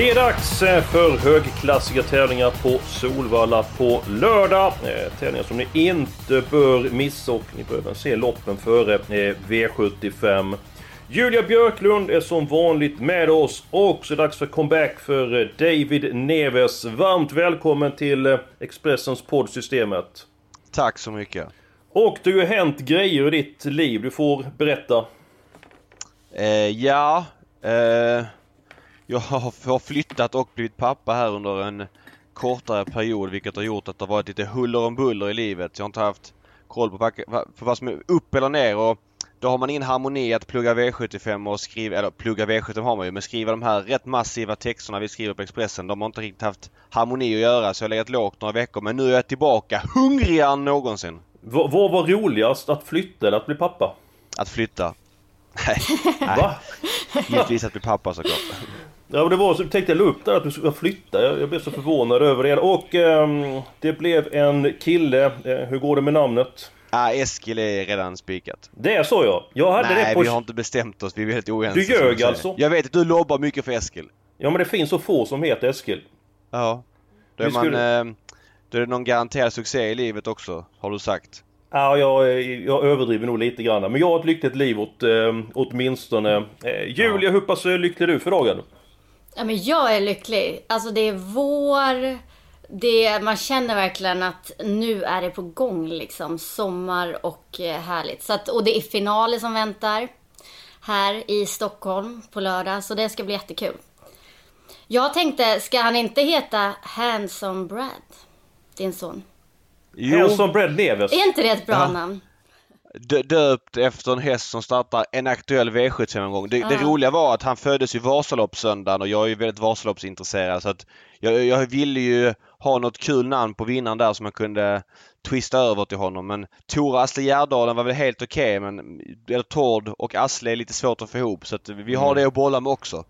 Det är dags eh, för högklassiga tävlingar på Solvalla på lördag. Eh, tävlingar som ni inte bör missa och ni behöver se loppen före eh, V75. Julia Björklund är som vanligt med oss och så är det dags för comeback för David Neves. Varmt välkommen till Expressens poddsystemet. Tack så mycket. Och det har ju hänt grejer i ditt liv, du får berätta. Eh, ja, eh, jag har flyttat och blivit pappa här under en kortare period vilket har gjort att det har varit lite huller om buller i livet. Jag har inte haft koll på, vad som är upp eller ner och då har man ingen harmoni att plugga V75 och skriva, eller plugga V75 har man ju, men skriva de här rätt massiva texterna vi skriver på Expressen. De har inte riktigt haft harmoni att göra så jag har legat lågt några veckor men nu är jag tillbaka hungrigare än någonsin. Vad var roligast? Att flytta eller att bli pappa? Att flytta. Nej. Va? Givetvis att bli pappa såklart. Ja det var så tänkte jag la upp där att du skulle flytta. Jag, jag blev så förvånad över det. Och eh, det blev en kille. Eh, hur går det med namnet? Ah, Eskil är redan spikat. Det är så ja. Jag hade Nej, det på... vi har inte bestämt oss. Vi är helt oense. Du ljög alltså? Jag vet att du lobbar mycket för Eskil. Ja men det finns så få som heter Eskil. Ja. Då är, vi man, skulle... eh, då är det någon garanterad succé i livet också, har du sagt. Ja, jag, jag överdriver nog lite grann. Men jag har ett lyckligt liv åt, äh, åtminstone. Äh, Julia, ja. hur pass lycklig är du för dagen? Ja, men jag är lycklig. Alltså det är vår. Det, man känner verkligen att nu är det på gång liksom. Sommar och eh, härligt. Så att, och det är finaler som väntar. Här i Stockholm på lördag. Så det ska bli jättekul. Jag tänkte, ska han inte heta Handsome Brad? Din son. Jo. Handsome Brad Neves. Är inte det ett bra ja. namn? Döpt efter en häst som startar en aktuell V75-omgång. Det, det, roliga var att han föddes ju Vasaloppssöndagen och jag är ju väldigt Vasaloppsintresserad så att jag, jag ville ju ha något kul namn på vinnaren där som man kunde twista över till honom. Men Tora Asle Gärdalen var väl helt okej okay, men Tord och Asle är lite svårt att få ihop så att vi har mm. det att bolla med också.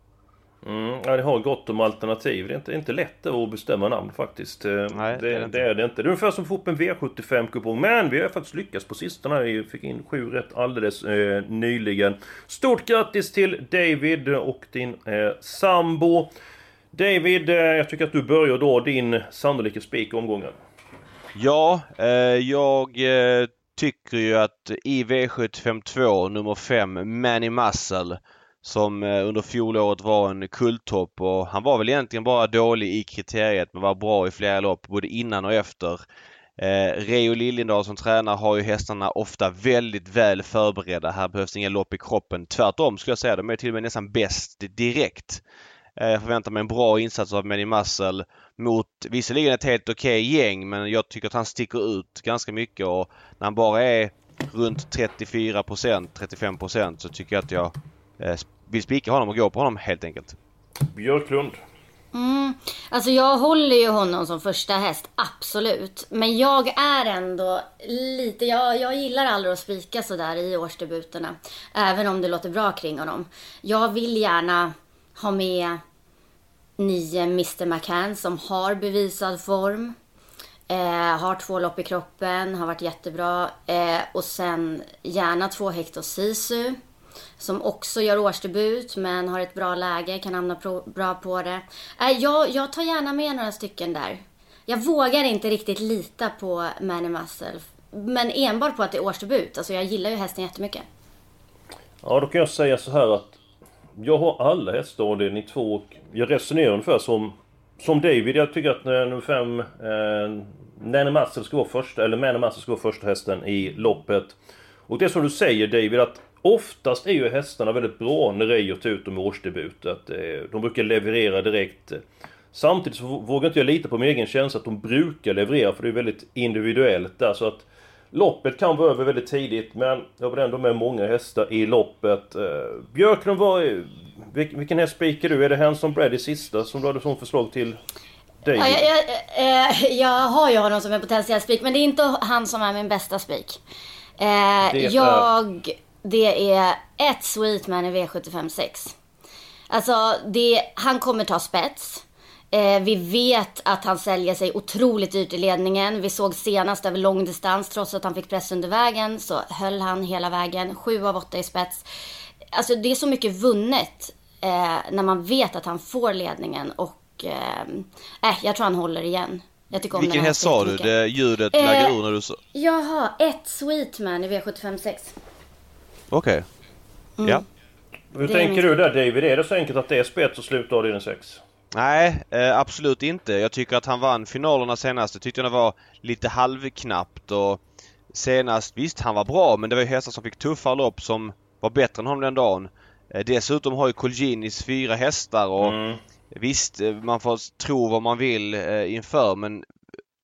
Mm, ja, det har gott om alternativ. Det är inte, inte lätt att bestämma namn faktiskt. Eh, Nej, det, det, är det, är det inte. Det är ungefär som att få upp en V75-kupong. Men vi har faktiskt lyckats på sistone. Vi fick in sju rätt alldeles eh, nyligen. Stort grattis till David och din eh, sambo. David, eh, jag tycker att du börjar då din sannolika spik omgången. Ja, eh, jag eh, tycker ju att i V752 nummer 5, Manny Muscle som eh, under fjolåret var en kulttopp och han var väl egentligen bara dålig i kriteriet men var bra i flera lopp både innan och efter. Eh, Reo Liljendahl som tränare har ju hästarna ofta väldigt väl förberedda. Här behövs inga lopp i kroppen. Tvärtom skulle jag säga. De är till och med nästan bäst direkt. Eh, jag förväntar mig en bra insats av Manny Muscle mot visserligen ett helt okej okay gäng men jag tycker att han sticker ut ganska mycket och när han bara är runt 34 procent, 35 procent så tycker jag att jag vill spika honom och gå på honom helt enkelt. Björklund. Mm, alltså jag håller ju honom som första häst, absolut. Men jag är ändå lite, jag, jag gillar aldrig att spika sådär i årsdebuterna. Även om det låter bra kring honom. Jag vill gärna ha med nio Mr McCann som har bevisad form. Eh, har två lopp i kroppen, har varit jättebra. Eh, och sen gärna två Hector Sisu som också gör årsdebut men har ett bra läge, kan hamna bra på det. Äh, jag, jag tar gärna med några stycken där. Jag vågar inte riktigt lita på Manny Muscle. Men enbart på att det är årsdebut. Alltså jag gillar ju hästen jättemycket. Ja, då kan jag säga så här att jag har alla hästar och det är ni två och jag resonerar ungefär som, som David. Jag tycker att eh, nummer fem, eh, Nanny Muscle ska vara första, eller Manny Muscle ska vara första hästen i loppet. Och det är som du säger David att Oftast är ju hästarna väldigt bra när Reijo tar ut dem i årsdebut. Att, eh, de brukar leverera direkt. Samtidigt så vågar inte jag lita på min egen känsla att de brukar leverera för det är väldigt individuellt där. Så att Loppet kan vara över väldigt tidigt men jag var ändå med många hästar i loppet. Eh, Björklund var... Vilken, häst spikar du? Är det Hanson Brady sista som du hade som förslag till dig? Ja, jag, jag, eh, jag har ju honom som en potentiell spik men det är inte han som är min bästa spik. Eh, Det är- jag... Det är ett Sweetman i V75 6. Alltså, det, han kommer ta spets. Eh, vi vet att han säljer sig otroligt dyrt i ledningen. Vi såg senast över långdistans, trots att han fick press under vägen, så höll han hela vägen. Sju av åtta i spets. Alltså det är så mycket vunnet eh, när man vet att han får ledningen och... Eh, äh, jag tror han håller igen. Jag tycker om Vilken häst sa du? Det ljudet Eh, ur när du sa... Jaha, ett Sweetman i V75 6. Okej. Mm. Ja. Hur det tänker du där David? Är det så enkelt att det är spets och slut avdelning 6? Nej, eh, absolut inte. Jag tycker att han vann finalerna senast. Jag tyckte det var lite halvknappt och senast, visst han var bra men det var ju hästar som fick tuffare lopp som var bättre än honom den dagen. Eh, dessutom har ju Colginis fyra hästar och Mm. visst, eh, man får tro vad man vill eh, inför men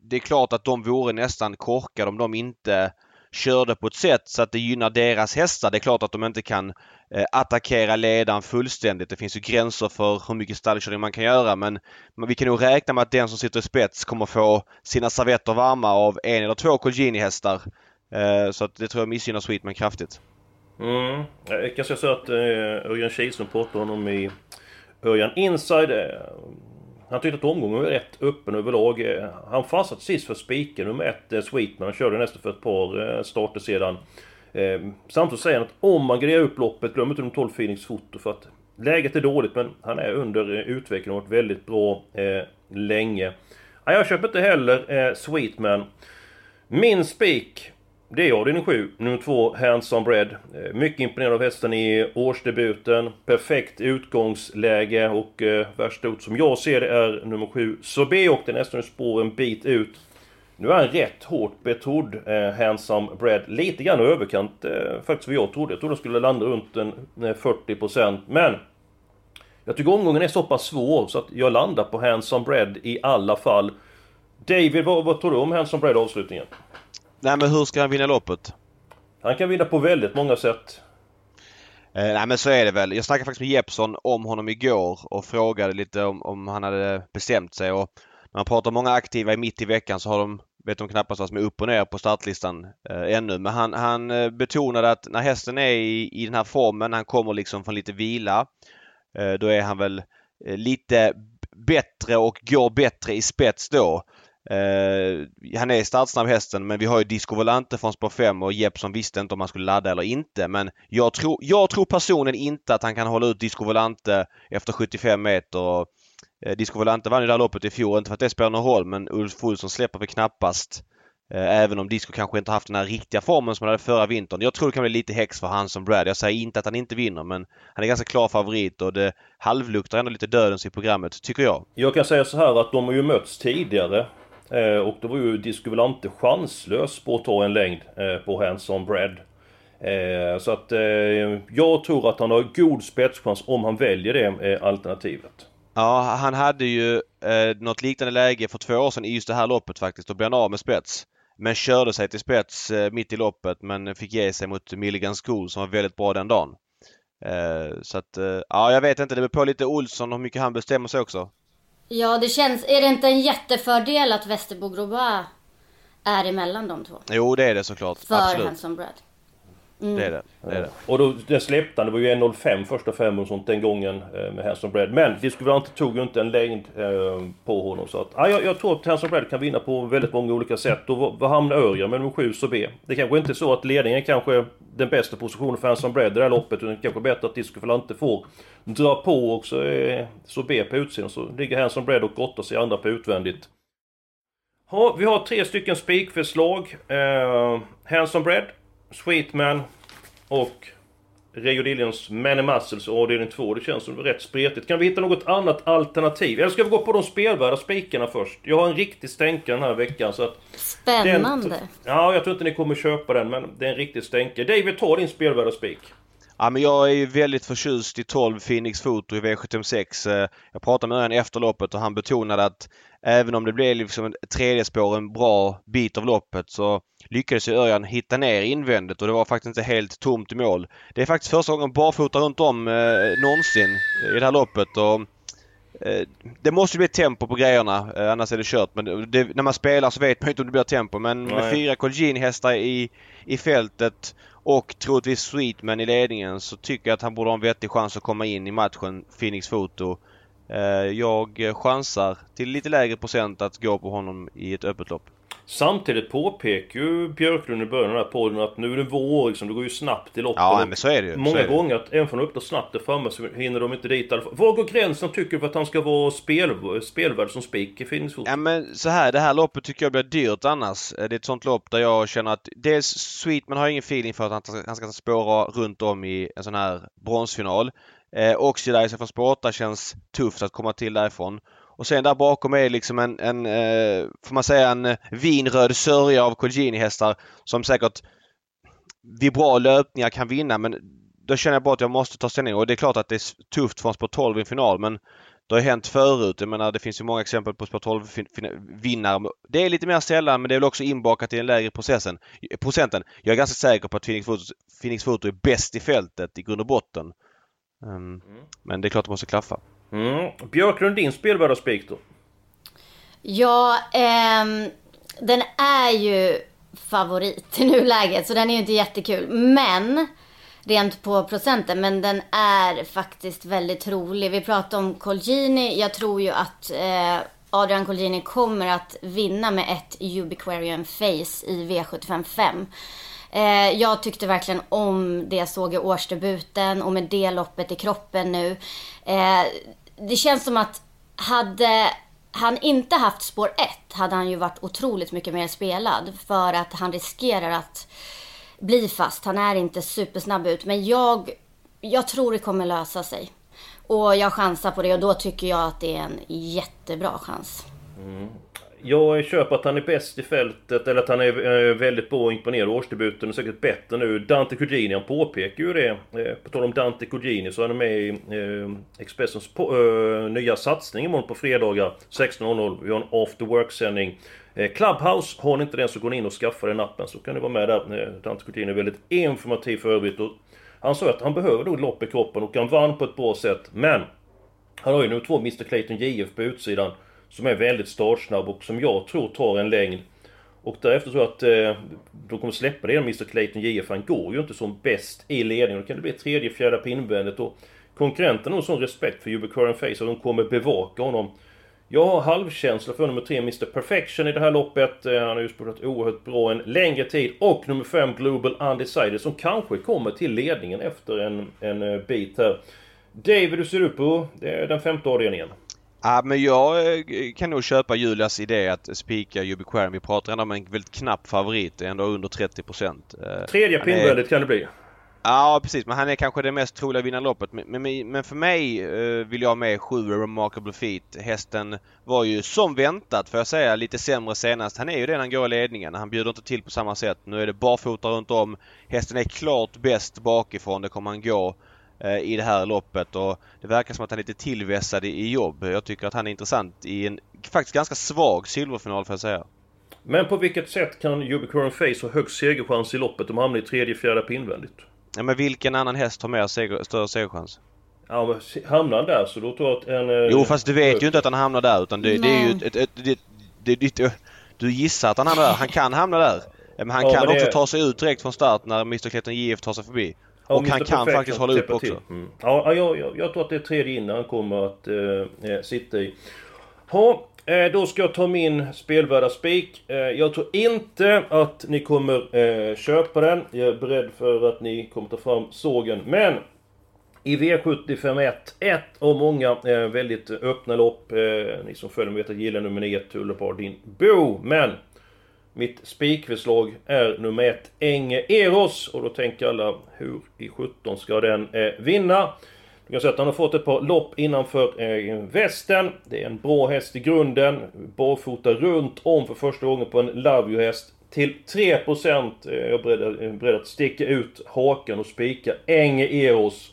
det är klart att de vore nästan korkade om de inte körde på ett sätt så att det gynnar deras hästar. Det är klart att de inte kan eh, attackera ledaren fullständigt. Det finns ju gränser för hur mycket stallkörning man kan göra men, men vi kan nog räkna med att den som sitter i spets kommer få sina servetter varma av en eller två Colgjini-hästar. Eh, så att det tror jag missgynnar Sweetman kraftigt. Mm. Jag kan säga så att eh, Örjan Kihlström pratade om honom i Örjan Inside. Han tyckte att omgången var rätt öppen överlag. Eh, han fastnade sist för spiken nummer ett, eh, Sweetman. Han körde nästan för ett par eh, starter sedan. Samtidigt säger han att om man grejar upp loppet, glöm inte de 12 Phoenix foto för att läget är dåligt men han är under utveckling och har varit väldigt bra eh, länge. Ja, jag köper inte heller eh, Sweetman. Min spik, det är avdelning 7, nummer 2, Hands on Bread. Eh, mycket imponerad av hästen i årsdebuten. Perfekt utgångsläge och eh, värst ut som jag ser det är nummer 7, Sobe och den nästan spår en bit ut. Nu är han rätt hårt betrodd, eh, Handsome Bread. Lite grann i överkant eh, faktiskt vad jag trodde. Jag trodde han skulle landa runt en eh, 40%. Men jag tycker omgången är så pass svår så att jag landar på Handsome Bread i alla fall. David, vad, vad tror du om Handsome Bread avslutningen? Nej men hur ska han vinna loppet? Han kan vinna på väldigt många sätt. Eh, nej men så är det väl. Jag snackade faktiskt med Jeppsson om honom igår och frågade lite om, om han hade bestämt sig. Och när man pratar om många aktiva i mitt i veckan så har de, vet de knappast vad som är upp och ner på startlistan eh, ännu. Men han, han eh, betonade att när hästen är i, i den här formen, han kommer liksom från lite vila. Eh, då är han väl eh, lite bättre och går bättre i spets då. Uh, han är startsnabb hästen men vi har ju Disco Volante från spår 5 och Jeppsson visste inte om han skulle ladda eller inte. Men jag tror, jag tror personligen inte att han kan hålla ut Disco Volante efter 75 meter. Och, uh, Disco Volante vann ju det här loppet i fjol, inte för att det spelar någon roll men Ulf Olsson släpper väl knappast. Uh, även om Disco kanske inte haft den här riktiga formen som han hade förra vintern. Jag tror det kan bli lite häx för han som Brad. Jag säger inte att han inte vinner men han är ganska klar favorit och det halvluktar ändå lite dödens i programmet, tycker jag. Jag kan säga så här att de har ju mötts tidigare. Eh, och då var ju Disco Volante chanslös på att ta en längd eh, på Hands on Bread. Eh, så att eh, jag tror att han har god spetschans om han väljer det eh, alternativet. Ja, han hade ju eh, något liknande läge för två år sedan i just det här loppet faktiskt. Då blev han av med spets. Men körde sig till spets eh, mitt i loppet men fick ge sig mot Milligan School som var väldigt bra den dagen. Eh, så att, eh, ja jag vet inte. Det beror på lite Olsson hur mycket han bestämmer sig också. Ja, det känns... Är det inte en jättefördel att Västerbo Grobois är emellan de två? Jo det är det såklart. För Absolut. Hanson Bread. Det är det. det, är det. Och då, den släppte han, det var ju 1.05 första fem och sånt den gången eh, med Hanson Bread. Men Disco Volante tog ju inte en längd eh, på honom. Så att, ja, jag, jag tror att Hanson Bread kan vinna på väldigt många olika sätt. Och vad, hamnar Örjan med nummer 7 så B? Det kanske inte är så att ledningen kanske är den bästa positionen för Hanson Bread i det här loppet. Utan det kanske är bättre att Disco Volante får dra på och så är så B på utsidan. Så ligger Hanson Bread och grottar sig andra på utvändigt. Ja, vi har tre stycken spikförslag. Eh, Hanson Bread, Sweetman och Rio Dillions Man and Muscles avdelning 2. Det känns som rätt spretigt. Kan vi hitta något annat alternativ? Eller ska vi gå på de spelvärda spikarna först? Jag har en riktig stänkare den här veckan så att... Spännande. Den, ja, jag tror inte ni kommer köpa den men det är en riktig stänkare. David, ta din spelvärda spik. Ja, men jag är ju väldigt förtjust i 12 Phoenix Foto i V76. Eh, jag pratade med Örjan efter loppet och han betonade att även om det blev liksom ett tredje spår en bra bit av loppet så lyckades ju Örjan hitta ner invändigt och det var faktiskt inte helt tomt i mål. Det är faktiskt första gången barfota runt om eh, någonsin i det här loppet och det måste bli tempo på grejerna eh, annars är det kört. Men det, när man spelar så vet man inte om det blir tempo men Nej. med fyra Colgjini-hästar i, i fältet och troligtvis Sweetman i ledningen så tycker jag att han borde ha en vettig chans att komma in i matchen Phoenix Foto. Eh, jag chansar till lite lägre procent att gå på honom i ett öppet lopp. Samtidigt påpekar ju Björklund i början av den här podden att nu är det vår, liksom, det går ju snabbt i loppet. Ja, men så är det ju. Många det. gånger att även om han öppnar snabbt där framme så hinner de inte dit. Var går gränsen tycker du för att han ska vara spel, spelvärd som spik i Finningsfot? Ja men så här, det här loppet tycker jag blir dyrt annars. Det är ett sånt lopp där jag känner att dels Sweetman har ingen feeling för att han ska, spåra runt om i en sån här bronsfinal. Eh, Oxidizer från spår känns tufft att komma till därifrån. Och sen där bakom är liksom en, en eh, får man säga en eh, vinröd sörja av Colgjini-hästar som säkert vid bra löpningar kan vinna men då känner jag bara att jag måste ta ställning och det är klart att det är tufft från spår 12 i en final men det har hänt förut. Jag menar det finns ju många exempel på spår 12 vinnare. Det är lite mer sällan men det är väl också inbakat i den lägre processen, procenten. Jag är ganska säker på att Phoenix Foto, Phoenix Foto är bäst i fältet i grund och botten. Um, mm. Men det är klart det måste klaffa. Mm. Björklund, din spelvärda spik då? Ja, ehm, den är ju favorit i nuläget så den är ju inte jättekul. Men rent på procenten, men den är faktiskt väldigt rolig. Vi pratade om Colgini. Jag tror ju att eh, Adrian Colgini kommer att vinna med ett Ubiquarian Face i V755. Eh, jag tyckte verkligen om det jag såg i årsdebuten och med det loppet i kroppen nu. Eh, det känns som att hade han inte haft spår 1 hade han ju varit otroligt mycket mer spelad för att han riskerar att bli fast. Han är inte supersnabb ut men jag, jag tror det kommer lösa sig. Och jag chansar på det och då tycker jag att det är en jättebra chans. Mm. Jag köper att han är bäst i fältet, eller att han är eh, väldigt bra och imponerad årsdebuten, och säkert bättre nu. Dante Cugini, han påpekar ju det. Eh, på tal om Dante Cugini så är han med i eh, Expressens nya satsning imorgon på fredagar 16.00. Vi har en after work-sändning. Clubhouse, har ni inte den så går ni in och skaffar den appen så kan ni vara med där. Dante Cugini är väldigt informativ för övrigt. Och han sa att han behöver nog lopp i kroppen och han vann på ett bra sätt. Men han har ju nu två Mr Clayton JF på utsidan. Som är väldigt startsnabb och som jag tror tar en längd. Och därefter tror jag att eh, de kommer släppa det genom Mr Clayton JF. Han går ju inte som bäst i ledningen. Då kan det bli tredje, fjärde pinnbändet. Och konkurrenten har sån respekt för Uber Curran Face att de kommer bevaka honom. Jag har halvkänsla för nummer 3, Mr Perfection i det här loppet. Eh, han har ju spelat oerhört bra en längre tid. Och nummer 5, Global Undecided, som kanske kommer till ledningen efter en, en eh, bit här. David, hur ser du på den femte avdelningen? Ja, men jag eh, kan nog köpa Julias idé att spika Ubiquarium. Vi pratar ändå om en väldigt knapp favorit, ändå under 30 procent. Eh, Tredje pinnväldet kan det bli. Ja precis, men han är kanske det mest troliga vinnaren loppet. Men, men, men, för mig eh, vill jag ha med 7 Remarkable Feet. Hästen var ju som väntat får jag säga lite sämre senast. Han är ju den han går i ledningen. Han bjuder inte till på samma sätt. Nu är det barfota runt om. Hästen är klart bäst bakifrån. Det kommer han gå. Eh, i det här loppet och det verkar som att han är lite tillvässad i jobb. Jag tycker att han är intressant i en faktiskt ganska svag silverfinal får jag säga. Men på vilket sätt kan Ubiquarian Face ha högst segerchans i loppet om han hamnar i tredje, fjärde på invändigt? Ja men vilken annan häst har mer seger, större segerchans? Ja men hamnar han där så då tror jag att en... Eh, jo fast du vet ju inte att han hamnar där utan det, det är ju ett, ett, ett, det, det, Du gissar att han hamnar där. Han kan hamna där. Men han ja, kan men också det... ta sig ut direkt från start när Mr Clayton JF tar sig förbi. Och han kan faktiskt hålla upp också. Mm. Ja, jag, jag, jag tror att det är tredje in han kommer att eh, eh, sitta i. Ha, eh, då ska jag ta min spelvärda spik. Eh, jag tror inte att ni kommer köpa den. Jag är beredd för att ni kommer ta fram sågen. Men i V75 1, ett av många eh, väldigt öppna lopp. Eh, ni som följer mig vet att jag gillar nummer 9, Tullipar din Bo. Men mitt spikförslag är nummer ett, Enge Eros. Och då tänker alla, hur i 17 ska den eh, vinna? Du kan säga att han har fått ett par lopp innanför eh, västen. Det är en bra häst i grunden. Barfota runt om för första gången på en Love You-häst. Till 3% eh, är jag beredd, eh, beredd att sticka ut hakan och spika Enge Eros.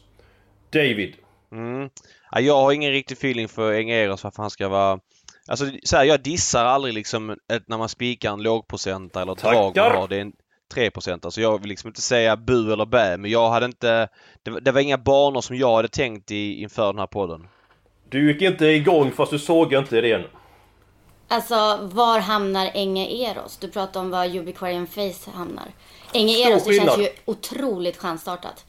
David. Mm. Jag har ingen riktig feeling för Enge Eros varför han ska vara... Alltså så här, jag dissar aldrig liksom ett, när man spikar en lågprocent eller ett drag man har. Det är en 3% Alltså jag vill liksom inte säga bu eller bä men jag hade inte... Det, det var inga banor som jag hade tänkt i, inför den här podden. Du gick inte igång fast du såg inte idén. Alltså, var hamnar Enge Eros? Du pratar om var Ubiquarian Face hamnar. Enge Stor Eros, det känns skillnad. ju otroligt chansstartat.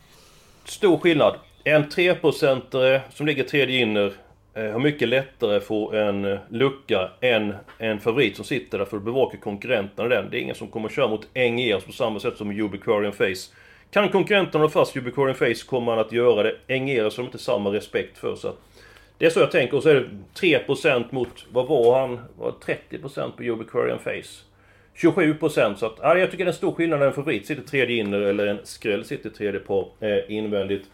Stor skillnad. En 3-procentare som ligger tredje inner Eh, har mycket lättare att få en eh, lucka än en favorit som sitter där för att bevaka konkurrenterna den. Det är ingen som kommer att köra mot Engeros på samma sätt som Ubiquarian Face. Kan konkurrenterna ha fast Ubiquarian Face kommer han att göra det. Engeros har de inte samma respekt för. Så att det är så jag tänker. Och så är det 3% mot, vad var han? Var 30% på Ubiquarian Face? 27% så att, ja, jag tycker det är en stor skillnad när en favorit sitter tredje inner eller en skräll sitter tredje par eh, invändigt.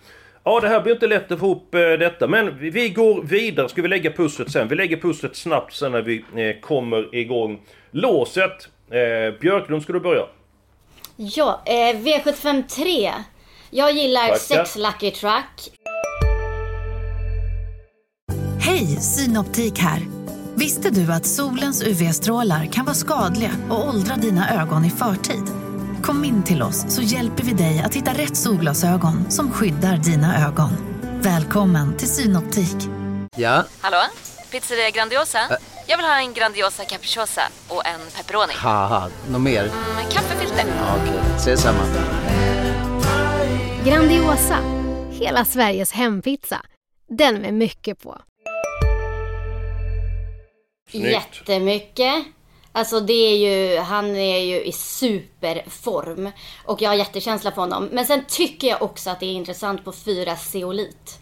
Ja, det här blir inte lätt att få ihop eh, detta, men vi, går vidare. Ska vi lägga pusslet sen? Vi lägger pusslet snabbt sen när vi eh, kommer igång. Låset. Eh, Björklund, ska du börja? Ja, eh, V75 3. Jag gillar Tackar. 6 Lucky Truck. Hej, Synoptik här. Visste du att solens UV-strålar kan vara skadliga och åldra dina ögon i förtid? Kom in till oss så hjälper vi dig att hitta rätt solglasögon som skyddar dina ögon. Välkommen till Synoptik. Ja, Hallå? Pizzeria Grandiosa? Jag vill ha en Grandiosa capriciosa och en pepperoni. haha, något mer? Med kaffefilter. Ja, Okej, ses samma. Grandiosa, hela Sveriges hempizza. Den med mycket på. Snyggt. Jättemycket. Alltså det är ju, han är ju i superform. Och jag har jättekänsla för honom. Men sen tycker jag också att det är intressant på fyra Zeolit.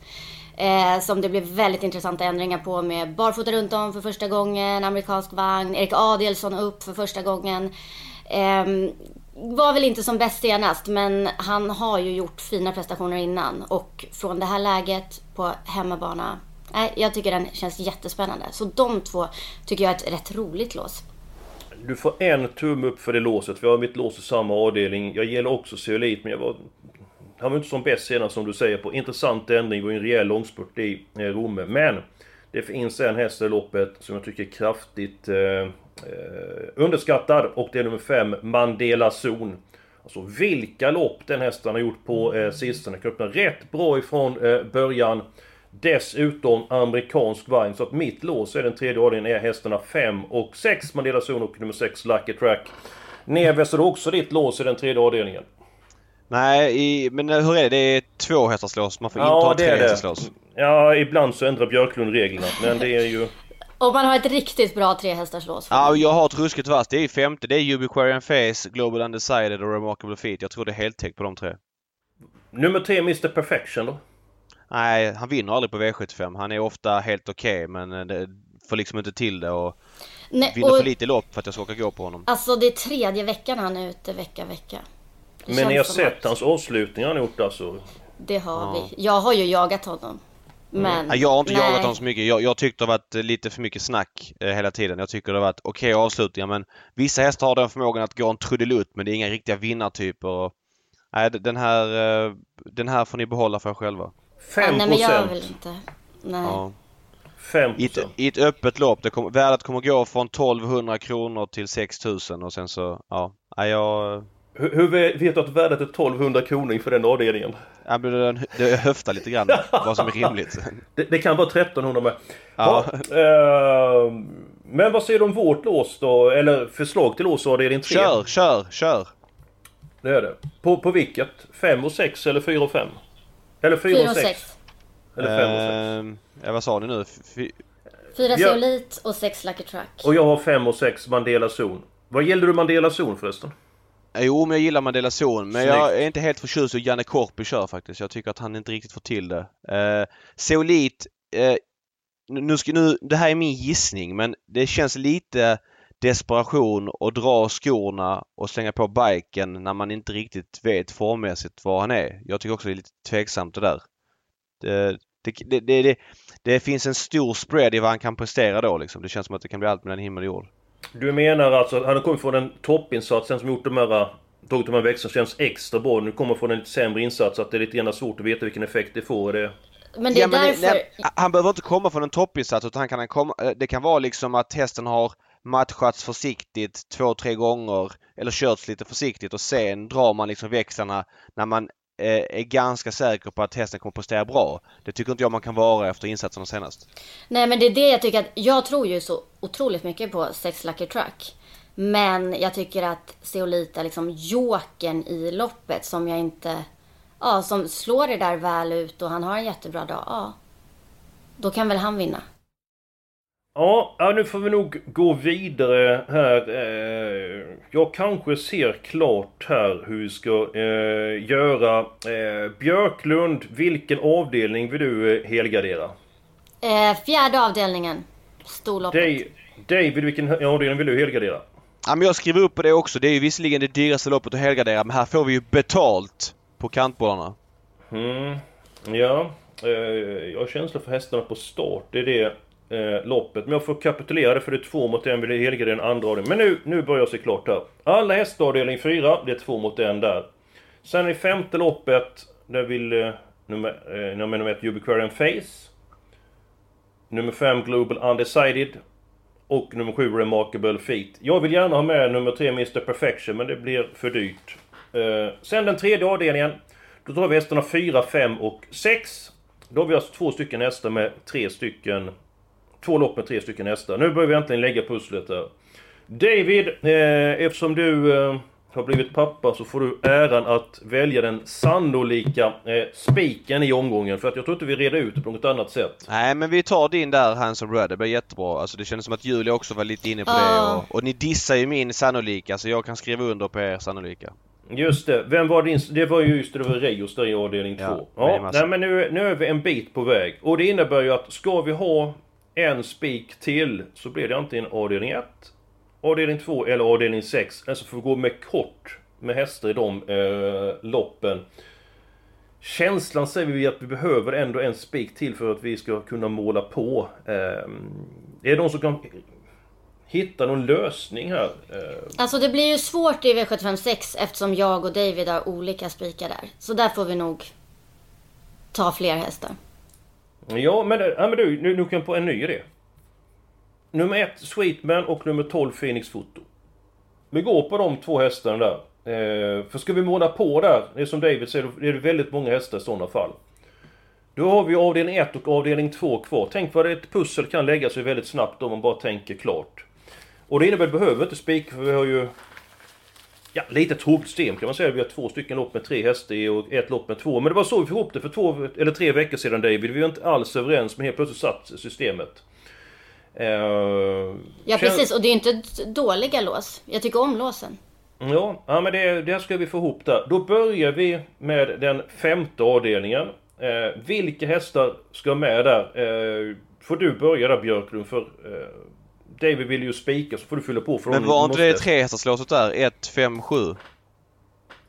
Eh, som det blev väldigt intressanta ändringar på med barfota runt om för första gången, amerikansk vagn, Erik Adielsson upp för första gången. Eh, var väl inte som bäst senast, men han har ju gjort fina prestationer innan. Och från det här läget på hemmabana, nej, jag tycker den känns jättespännande. Så de två tycker jag är ett rätt roligt lås. Du får en tumme upp för det låset. Vi har mitt lås i samma avdelning. Jag gillar också Zeolit, men jag var... Han var inte som bäst senast som du säger på. Intressant ändring, det var ju en rejäl långspurt i eh, Romme. Men! Det finns en häst i loppet som jag tycker är kraftigt eh, eh, underskattad och det är nummer 5, Mandela Zon. Alltså vilka lopp den hästen har gjort på eh, sistone. Kan öppna rätt bra ifrån eh, början. Dessutom amerikansk vagn. Så att mitt lås är den tredje avdelningen är hästarna 5 och 6 Mandela Zon och nummer 6 Lucky Track. Neves är det också ditt lås i den tredje avdelningen? Nej, i, men hur är det? Det är två hästars lås. Man får inte ha tre hästars lås. Ja, ibland så ändrar Björklund reglerna. Men det är ju... Och man har ett riktigt bra trehästarslås. Ja, jag har ett ruskigt vasst. Det är femte. Det är Ubiquarian Face, Global Undecided och Remarkable Feet. Jag tror det är heltäckt på de tre. Nummer 3 Mr Perfection då? Nej, han vinner aldrig på V75. Han är ofta helt okej men eh, det får liksom inte till det och Nej, vinner och, för lite lopp för att jag ska åka gå på honom. Alltså det är tredje veckan han är ute vecka, vecka. Det Men ni har sett att hans avslutningar han gjort alltså? Det har Ja. vi. Jag har ju jagat honom. Men... Nej, jag har inte nej. jagat honom så mycket. Jag, jag tyckte det har varit lite för mycket snack eh, hela tiden. Jag tycker det har varit okej avslutningar men vissa hästar har den förmågan att gå en trudelutt men det är inga riktiga vinnartyper. Och, nej, den här, eh, den här får ni behålla för er själva. 5 Ja, nej men jag vill inte. Nej. Ja. 5 I, ett, I ett öppet lopp. Det kom, värdet kommer gå från 1200 kronor till 6000 och sen så, ja. Nej, jag... Hur, hur vet du att värdet är 1200 kronor inför den avdelningen? Jag, det, det höftar lite grann vad som är rimligt. Det, det kan vara 1300 med. Ja. Ja, eh, men vad säger du om vårt lås då? Eller förslag till lås avdelning 3? Kör, kör, kör! Det är det. På, på vilket? 5 och 6 eller 4 och 5? Eller 4 Fyra och och 6? sex. Eller 5 och 6? Ehm, ja, vad sa ni nu? Fy, Fyra Ja. Zeolit och sex Lucky Truck. Och jag har 5 och 6 Mandela Zon. Vad gällde du Mandela Zon förresten? jo, men jag gillar Mandela Zon. Men Snyggt. jag är inte helt förtjust i hur Janne Korpi kör faktiskt. Jag tycker att han inte riktigt får till det. Uh, Zeolit, eh, nu, nu ska, nu, det här är min gissning men det känns lite desperation att dra skorna och slänga på biken när man inte riktigt vet formmässigt var han är. Jag tycker också det är lite tveksamt det där. Det, det, det, det, det, det finns en stor spread i vad han kan prestera då liksom. Det känns som att det kan bli allt mellan himmel och jord. Du menar alltså att han har kommit från en toppinsats, som gjort de här... Tagit de här växlarna känns extra bra. Nu kommer från en lite sämre insats, att det är lite grann svårt att veta vilken effekt det får. Det... Men det är Ja, men det- därför... nej, han behöver inte komma från en toppinsats utan han kan komma, eh, det kan vara liksom att hästen har matchats försiktigt två, tre gånger eller körts lite försiktigt och sen drar man liksom växlarna när man eh, är ganska säker på att hästen kommer prestera bra. Det tycker inte jag man kan vara efter insatserna senast. Nej men det är det jag tycker att, jag tror ju så otroligt mycket på Sex Lucky Truck. Men jag tycker att Seolita liksom jokern i loppet som jag inte, ja som slår det där väl ut och han har en jättebra dag, ja. Då kan väl han vinna. Ja, nu får vi nog gå vidare här. Eh, jag kanske ser klart här hur vi ska eh, göra. Eh, Björklund, vilken avdelning vill du helgardera? Fjärde avdelningen, storloppet. Dave, David, vilken avdelning vill du helgardera? Ja, men jag skriver upp på det också. Det är ju visserligen det dyraste loppet att helgardera men här får vi ju betalt på kantbollarna. Mm, ja, jag har känsla för hästarna på start. Det är det eh, loppet. Men jag får kapitulera det för det är två mot en. vid Helgren andra avdelningen. Men nu, nu börjar jag se klart här. Alla hästar avdelning 4, det är två mot en där. Sen i femte loppet, där vill eh, nummer, eh, nummer, ett Ubiquarian Face. Nummer 5 Global Undecided. Och nummer 7 Remarkable Feet. Jag vill gärna ha med nummer 3 Mr Perfection men det blir för dyrt. Eh, sen den tredje avdelningen. Då tar vi hästarna 4, 5 och 6. Då har vi alltså två stycken hästar med tre stycken... Två lopp med tre stycken hästar. Nu börjar vi äntligen lägga pusslet här. David, eh, eftersom du eh, har blivit pappa så får du äran att välja den sannolika eh, spiken i omgången. För att jag tror inte vi reder ut det på något annat sätt. Nej men vi tar din där Hanson Red, det blir jättebra. Alltså det kändes som att Julia också var lite inne på det Ja. och, och ni dissar ju min sannolika så jag kan skriva under på er sannolika. Just det, vem var din... Det var ju just det, det var Reios där i avdelning 2. Ja, Ja, nej, men nu, nu är vi en bit på väg. Och det innebär ju att ska vi ha en spik till så blir det antingen avdelning 1, avdelning 2 eller avdelning 6. Alltså får vi gå med kort med hästar i de eh, loppen. Känslan säger vi att vi behöver ändå en spik till för att vi ska kunna måla på. Eh, är det någon som kan hitta någon lösning här? Eh, Alltså det blir ju svårt i V756 eftersom jag och David har olika spikar där. Så där får vi nog ta fler hästar. Ja, men, ja, men du, nu, nu kan jag på en ny idé. Nummer ett Sweetman och nummer 12 Phoenix Foto. Vi går på de två hästarna där. Eh, för ska vi måla på där, det är som David säger, det är väldigt många hästar i sådana fall. Då har vi avdelning 1 och avdelning 2 kvar. Tänk vad ett pussel kan lägga sig väldigt snabbt om man bara tänker klart. Och det innebär att vi behöver inte spika för vi har ju... Ja, lite tråkigt system kan man säga. Vi har två stycken lopp med tre hästar i och ett lopp med två. Men det var så vi fick ihop det för två eller tre veckor sedan David. Vi var inte alls överens men helt plötsligt satt systemet. Eh, Ja precis, och det är inte dåliga lås. Jag tycker om låsen. Ja, ja men det, det ska vi få ihop där. Då börjar vi med den femte avdelningen. Eh, vilka hästar ska med där? Eh, får du börja där Björklund för... Eh, David vill ju spika så får du fylla på för Men var inte det måste- tre hästarslåset där? 1, 5, 7?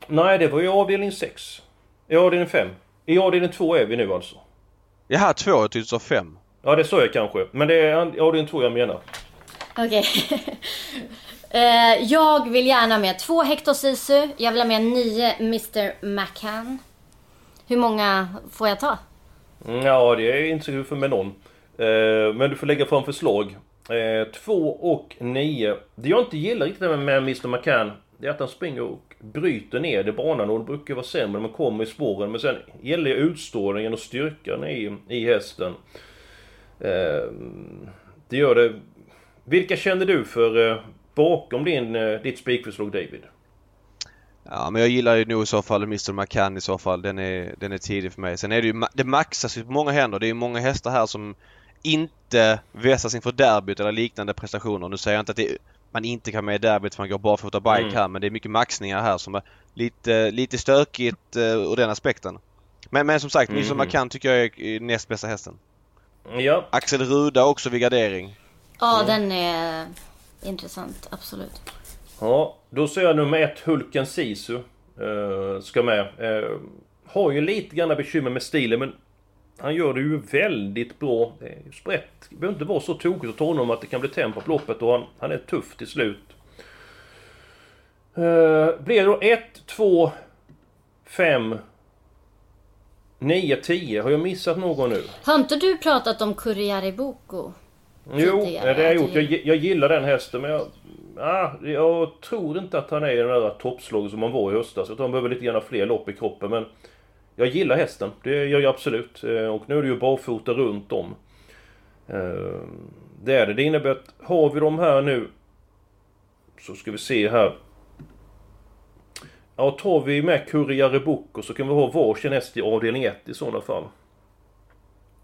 Nej, det var ju avdelning 6. I avdelning 5. I avdelning 2 är vi nu alltså. Jaha, 2. Jag tyckte du sa 5. Ja, det sa jag kanske. Men det är avdelning 2 jag menar. Okej. Eh, jag vill gärna med två Hector Sisu. Jag vill ha med nio Mr McCann. Hur många får jag ta? Mm, Ja, det är inte så kul för med någon. Eh, men du får lägga fram förslag. Eh, 2 och 9. Det jag inte gillar riktigt med Mr McCann, det är att han springer och bryter ner det banan och det brukar vara sämre när man kommer i spåren. Men sen gäller det utstrålningen och styrkan i, i hästen. Eh, det gör det... Vilka känner du för eh, bakom din, eh, ditt spikförslag David? Ja, men jag gillar ju nog i så fall Mr McCann i så fall. Den är, den är tidig för mig. Sen är det ju, det maxas ju på många händer. Det är ju många hästar här som inte vässas inför derbyt eller liknande prestationer. Nu säger jag inte att det, man inte kan med i derbyt för man går barfota bike Mm. här men det är mycket maxningar här som är lite, lite stökigt uh, ur den aspekten. Men, men som sagt, Mr Mhm. McCann tycker jag är näst bästa hästen. Ja, Axel Ruda också vid gardering. Ja, den är intressant. Absolut. Ja, då ser jag nummer ett Hulken Sisu. eh, ska med. Eh, har ju lite grann bekymmer med stilen men... Han gör det ju väldigt bra. Sprätt. Det behöver inte vara så tokigt att ta honom att det kan bli tempo på loppet och han, han är tuff till slut. Uh, blir det då 1, 2, 5, 9, 10. Har jag missat någon nu? Har inte du pratat om Kurriariboko? Jo, det har jag gjort. Jag, jag gillar den hästen men jag... Ah, jag tror inte att han är den där toppslaget som han var i höstas. Jag tror han behöver lite grann fler lopp i kroppen men... Jag gillar hästen, det gör jag absolut. Eh, och nu är det ju barfota runt om. Eh, det är det. Det innebär att har vi de här nu... Så ska vi se här. Ja, tar vi med Kurriare Bocco så kan vi ha varsin häst i avdelning 1 i sådana fall.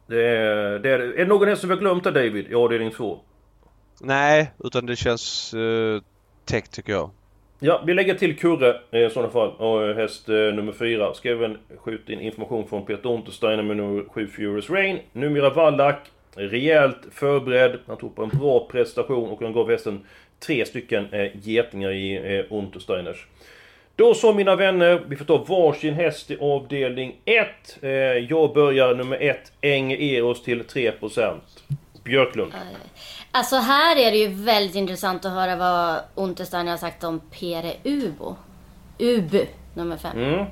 Det är, det är, är det någon häst som vi har glömt där David, i avdelning 2? Nej, utan det känns uh, täckt tycker jag. Ja, vi lägger till Kurre eh, i sådana fall. Och eh, häst eh, nummer 4. Ska även skjuta in information från Peter Untersteiner med nummer 7 Furious Rain. Numera Wallach. Rejält förberedd. Han tog på en bra prestation och han gav hästen tre stycken eh, getingar i eh, Untersteiners. Då så mina vänner, vi får ta varsin häst i avdelning 1. Eh, jag börjar nummer 1, Eng Eros till 3%. Björklund. Alltså här är det ju väldigt intressant att höra vad Untersteiner har sagt om Pere Ubo. Ubu, nummer 5. Mm.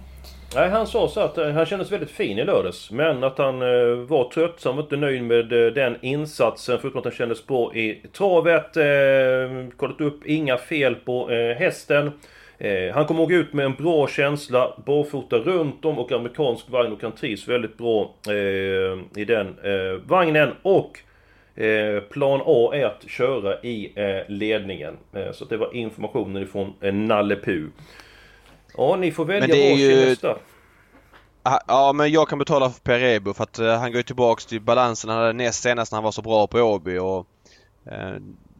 Nej, han sa så att eh, han kändes väldigt fin i lördags. Men att han eh, var trött, så han var inte nöjd med eh, den insatsen. Förutom att han kändes bra i travet. Eh, kollat upp, inga fel på eh, hästen. Eh, han kommer ihåg ut med en bra känsla, barfota runt om och amerikansk vagn och han trivs väldigt bra eh, i den eh, vagnen. Och plan A är att köra i eh, ledningen. Eh, så det var informationen ifrån Nalle Puh. Ja, ni får välja varsin ju... nästa. Ja, men jag kan betala för Perebo för att han går ju tillbaks till balansen han hade näst senast när han var så bra på Åby och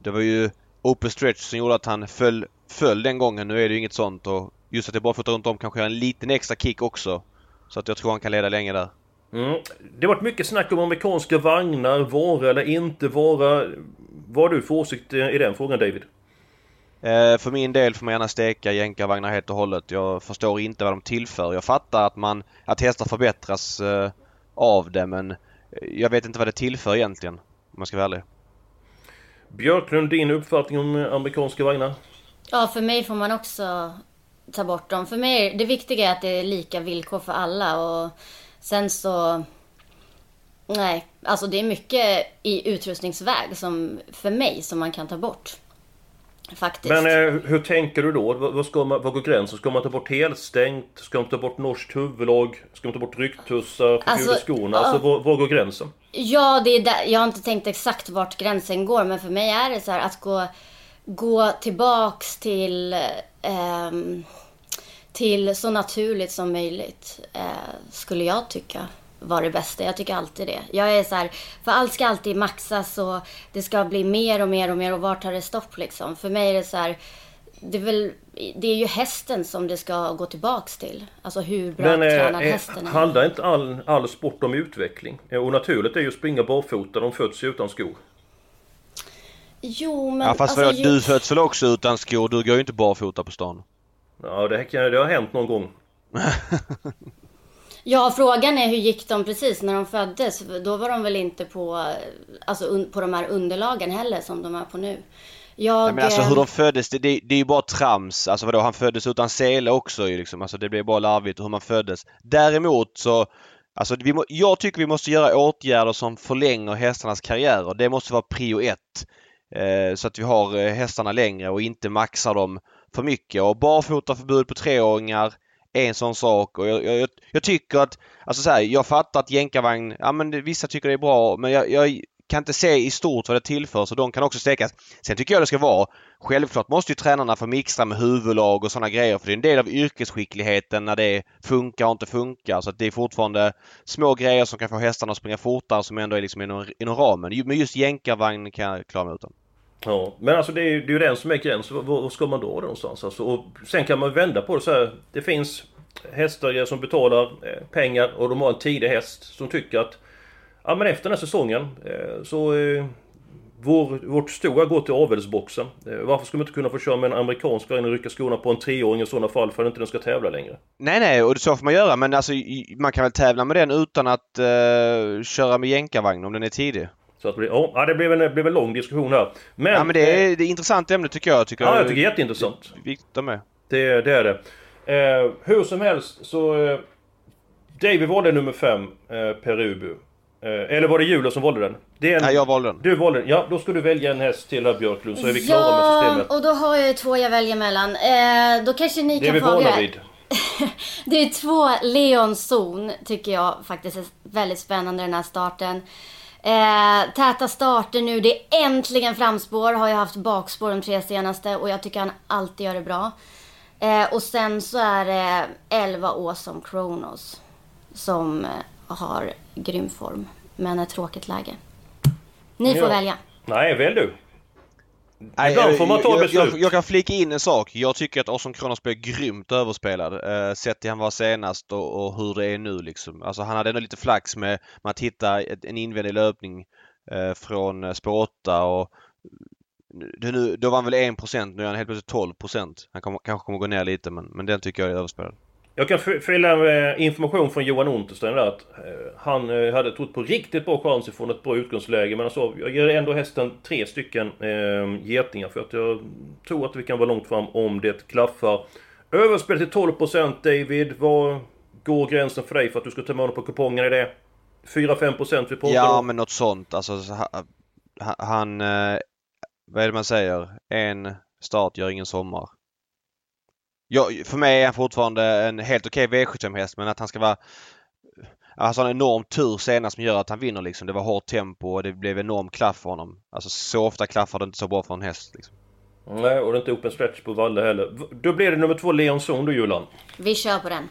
det var ju open stretch som gjorde att han föll föll den gången. Nu är det ju inget sånt och just att det bara fått runt om kanske en liten extra kick också. Så att jag tror han kan leda länge där. Mm. Det har varit mycket snack om amerikanska vagnar, vara eller inte vara. Vad har du för åsikt i den frågan David? Eh, för min del får man gärna steka jänkarvagnar helt och hållet. Jag förstår inte vad de tillför. Jag fattar att man, att hästar förbättras eh, av det men jag vet inte vad det tillför egentligen. Om man ska vara ärlig. Björklund, din uppfattning om amerikanska vagnar? Ja, för mig får man också ta bort dem. För mig, det viktiga är att det är lika villkor för alla och sen så... Nej, alltså det är mycket i utrustningsväg som, för mig som man kan ta bort. Faktiskt. Men eh, hur tänker du då? Vad, ska man, vad går gränsen? Ska man ta bort helstängt? Ska man ta bort norskt huvudlag? Ska man ta bort rycktussar? Alltså, skorna? Alltså, var, var går gränsen? Ja, det är där, jag har inte tänkt exakt vart gränsen går men för mig är det så här att gå gå tillbaks till, eh, till så naturligt som möjligt. Eh, skulle jag tycka var det bästa. Jag tycker alltid det. Jag är så här, för allt ska alltid maxas och det ska bli mer och mer och mer och vart tar det stopp liksom? För mig är det så här, det är väl, det är ju hästen som det ska gå tillbaks till. Alltså hur bra Men, eh, tränad hästen är. Handlar inte all, all sport om utveckling? Och naturligt är ju att springa barfota, de föds ju utan skor. Jo, men... Ja, fast alltså, du föds väl också utan skor? Du går ju inte barfota på stan. Ja, det, kan, det har hänt någon gång. ja, frågan är hur gick de precis när de föddes? Då var de väl inte på, alltså, på de här underlagen heller som de är på nu. Jag... Nej, men alltså hur de föddes, det, det, det är ju bara trams. Alltså vadå, han föddes utan sele också ju liksom. Alltså det blir bara larvigt hur man föddes. Däremot så Alltså vi må, jag tycker vi måste göra åtgärder som förlänger hästarnas karriärer. Det måste vara prio ett. Eh, så att vi har eh, hästarna längre och inte maxar dem för mycket. Och barfotaförbud på treåringar är en sån sak och jag, jag, jag tycker att, alltså så här, jag fattar att jänkarvagn, ja men vissa tycker det är bra men jag, jag kan inte se i stort vad det tillför så de kan också stekas. Sen tycker jag det ska vara Självklart måste ju tränarna få mixtra med huvudlag och sådana grejer för det är en del av yrkesskickligheten när det funkar och inte funkar. Så att det är fortfarande små grejer som kan få hästarna att springa fortare som ändå är liksom inom, inom ramen. Men just jänkarvagn kan jag klara mig utan. Ja, men alltså det är, det är ju den som är gränsen. Var, ska man då någonstans? Alltså, och sen kan man vända på det så här. Det finns hästar som betalar eh, pengar och de har en tidig häst som tycker att Ja men efter den här säsongen eh, så eh, vår, vårt stora går till avelsboxen. Varför ska man inte kunna få köra med en amerikansk och rycka skorna på en treåring i sådana fall för att inte den ska tävla längre? Nej, nej, och så får man göra men alltså man kan väl tävla med den utan att uh, köra med jänkarvagn om den är tidig. Så att, ja, det blev en, blev en lång diskussion här. Men, ja, men det är, det är intressant ämne tycker jag. Tycker ja, jag tycker det är jätteintressant. Viktigt med. Det, det är det. Eh, hur som helst så... Eh, David valde nummer 5, eh, Perubu. Eh, eller var det Julo som valde den? Det är en, Nej, jag valde den. Du valde den. Ja, då ska du välja en häst till här Björklund så är vi klara ja, med systemet. och då har jag ju två jag väljer mellan. Eh, då kanske ni det kan få avgöra. Det är vi vana vid. det är två Leon Zon tycker jag faktiskt är väldigt spännande den här starten. Eh, täta starter nu. Det är äntligen framspår. Har ju haft bakspår de tre senaste och jag tycker han alltid gör det bra. Eh, och sen så är det 11 Awesome Kronos som eh, har grym form, men ett tråkigt läge. Ni får ja. välja. Nej, välj du. Nej, Ibland får man ta beslut. Jag, jag, jag, kan flika in en sak. Jag tycker att Awesome Kronos blev grymt överspelad. Eh, sett till han var senast och, och, hur det är nu liksom. Alltså han hade ändå lite flax med, med att hitta ett, en invändig löpning eh, från eh, spår 8 och nu, då var han väl 1% nu är han helt plötsligt 12%. Han kom, kanske kommer gå ner lite men, men den tycker jag är överspelad. Jag kan fylla med information från Johan Unterstein där att eh, han eh, hade trott på riktigt bra chans ifrån ett bra utgångsläge men alltså jag ger ändå hästen tre stycken eh, getingar för att jag tror att vi kan vara långt fram om det klaffar. Överspel till 12% David. Vad går gränsen för dig för att du ska ta med på kupongen? Är det 4-5% vi pratar Ja men något sånt alltså han... Eh, vad är det man säger? En start gör ingen sommar. Jag, för mig är han fortfarande en helt okej okay V75-häst men att han ska vara... Alltså en enorm tur senast som gör att han vinner liksom. Det var hårt tempo och det blev enorm klaff för honom. Alltså så ofta klaffar det inte så bra för en häst liksom. Nej, och det är inte open stretch på Valle heller. Då blir det nummer två Leon Zon då Julan. Vi kör på den.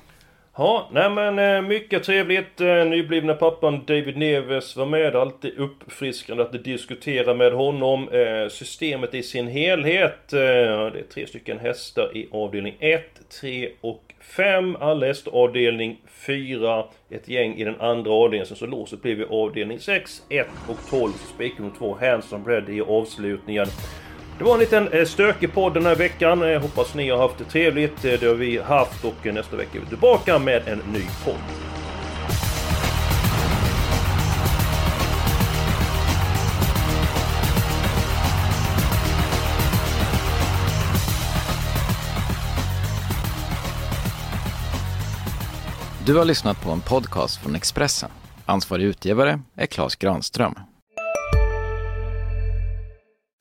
Ja, nej men eh, mycket trevligt. Eh, nyblivna pappan David Neves var med. Alltid uppfriskande att diskutera med honom. Eh, systemet i sin helhet. Det är tre stycken hästar i avdelning 1, 3 och 5. Alla hästar avdelning 4. Ett gäng i den andra avdelningen. Sen så låset blir vi avdelning 6, 1 och 12. Spik nummer 2, Hanson Bread i avslutningen. Det var en liten eh, stökig podd den här veckan. Jag hoppas ni har haft det trevligt. Eh, det har vi haft och nästa vecka är vi tillbaka med en ny podd. Du har lyssnat på en podcast från Expressen. Ansvarig utgivare är Klas Granström.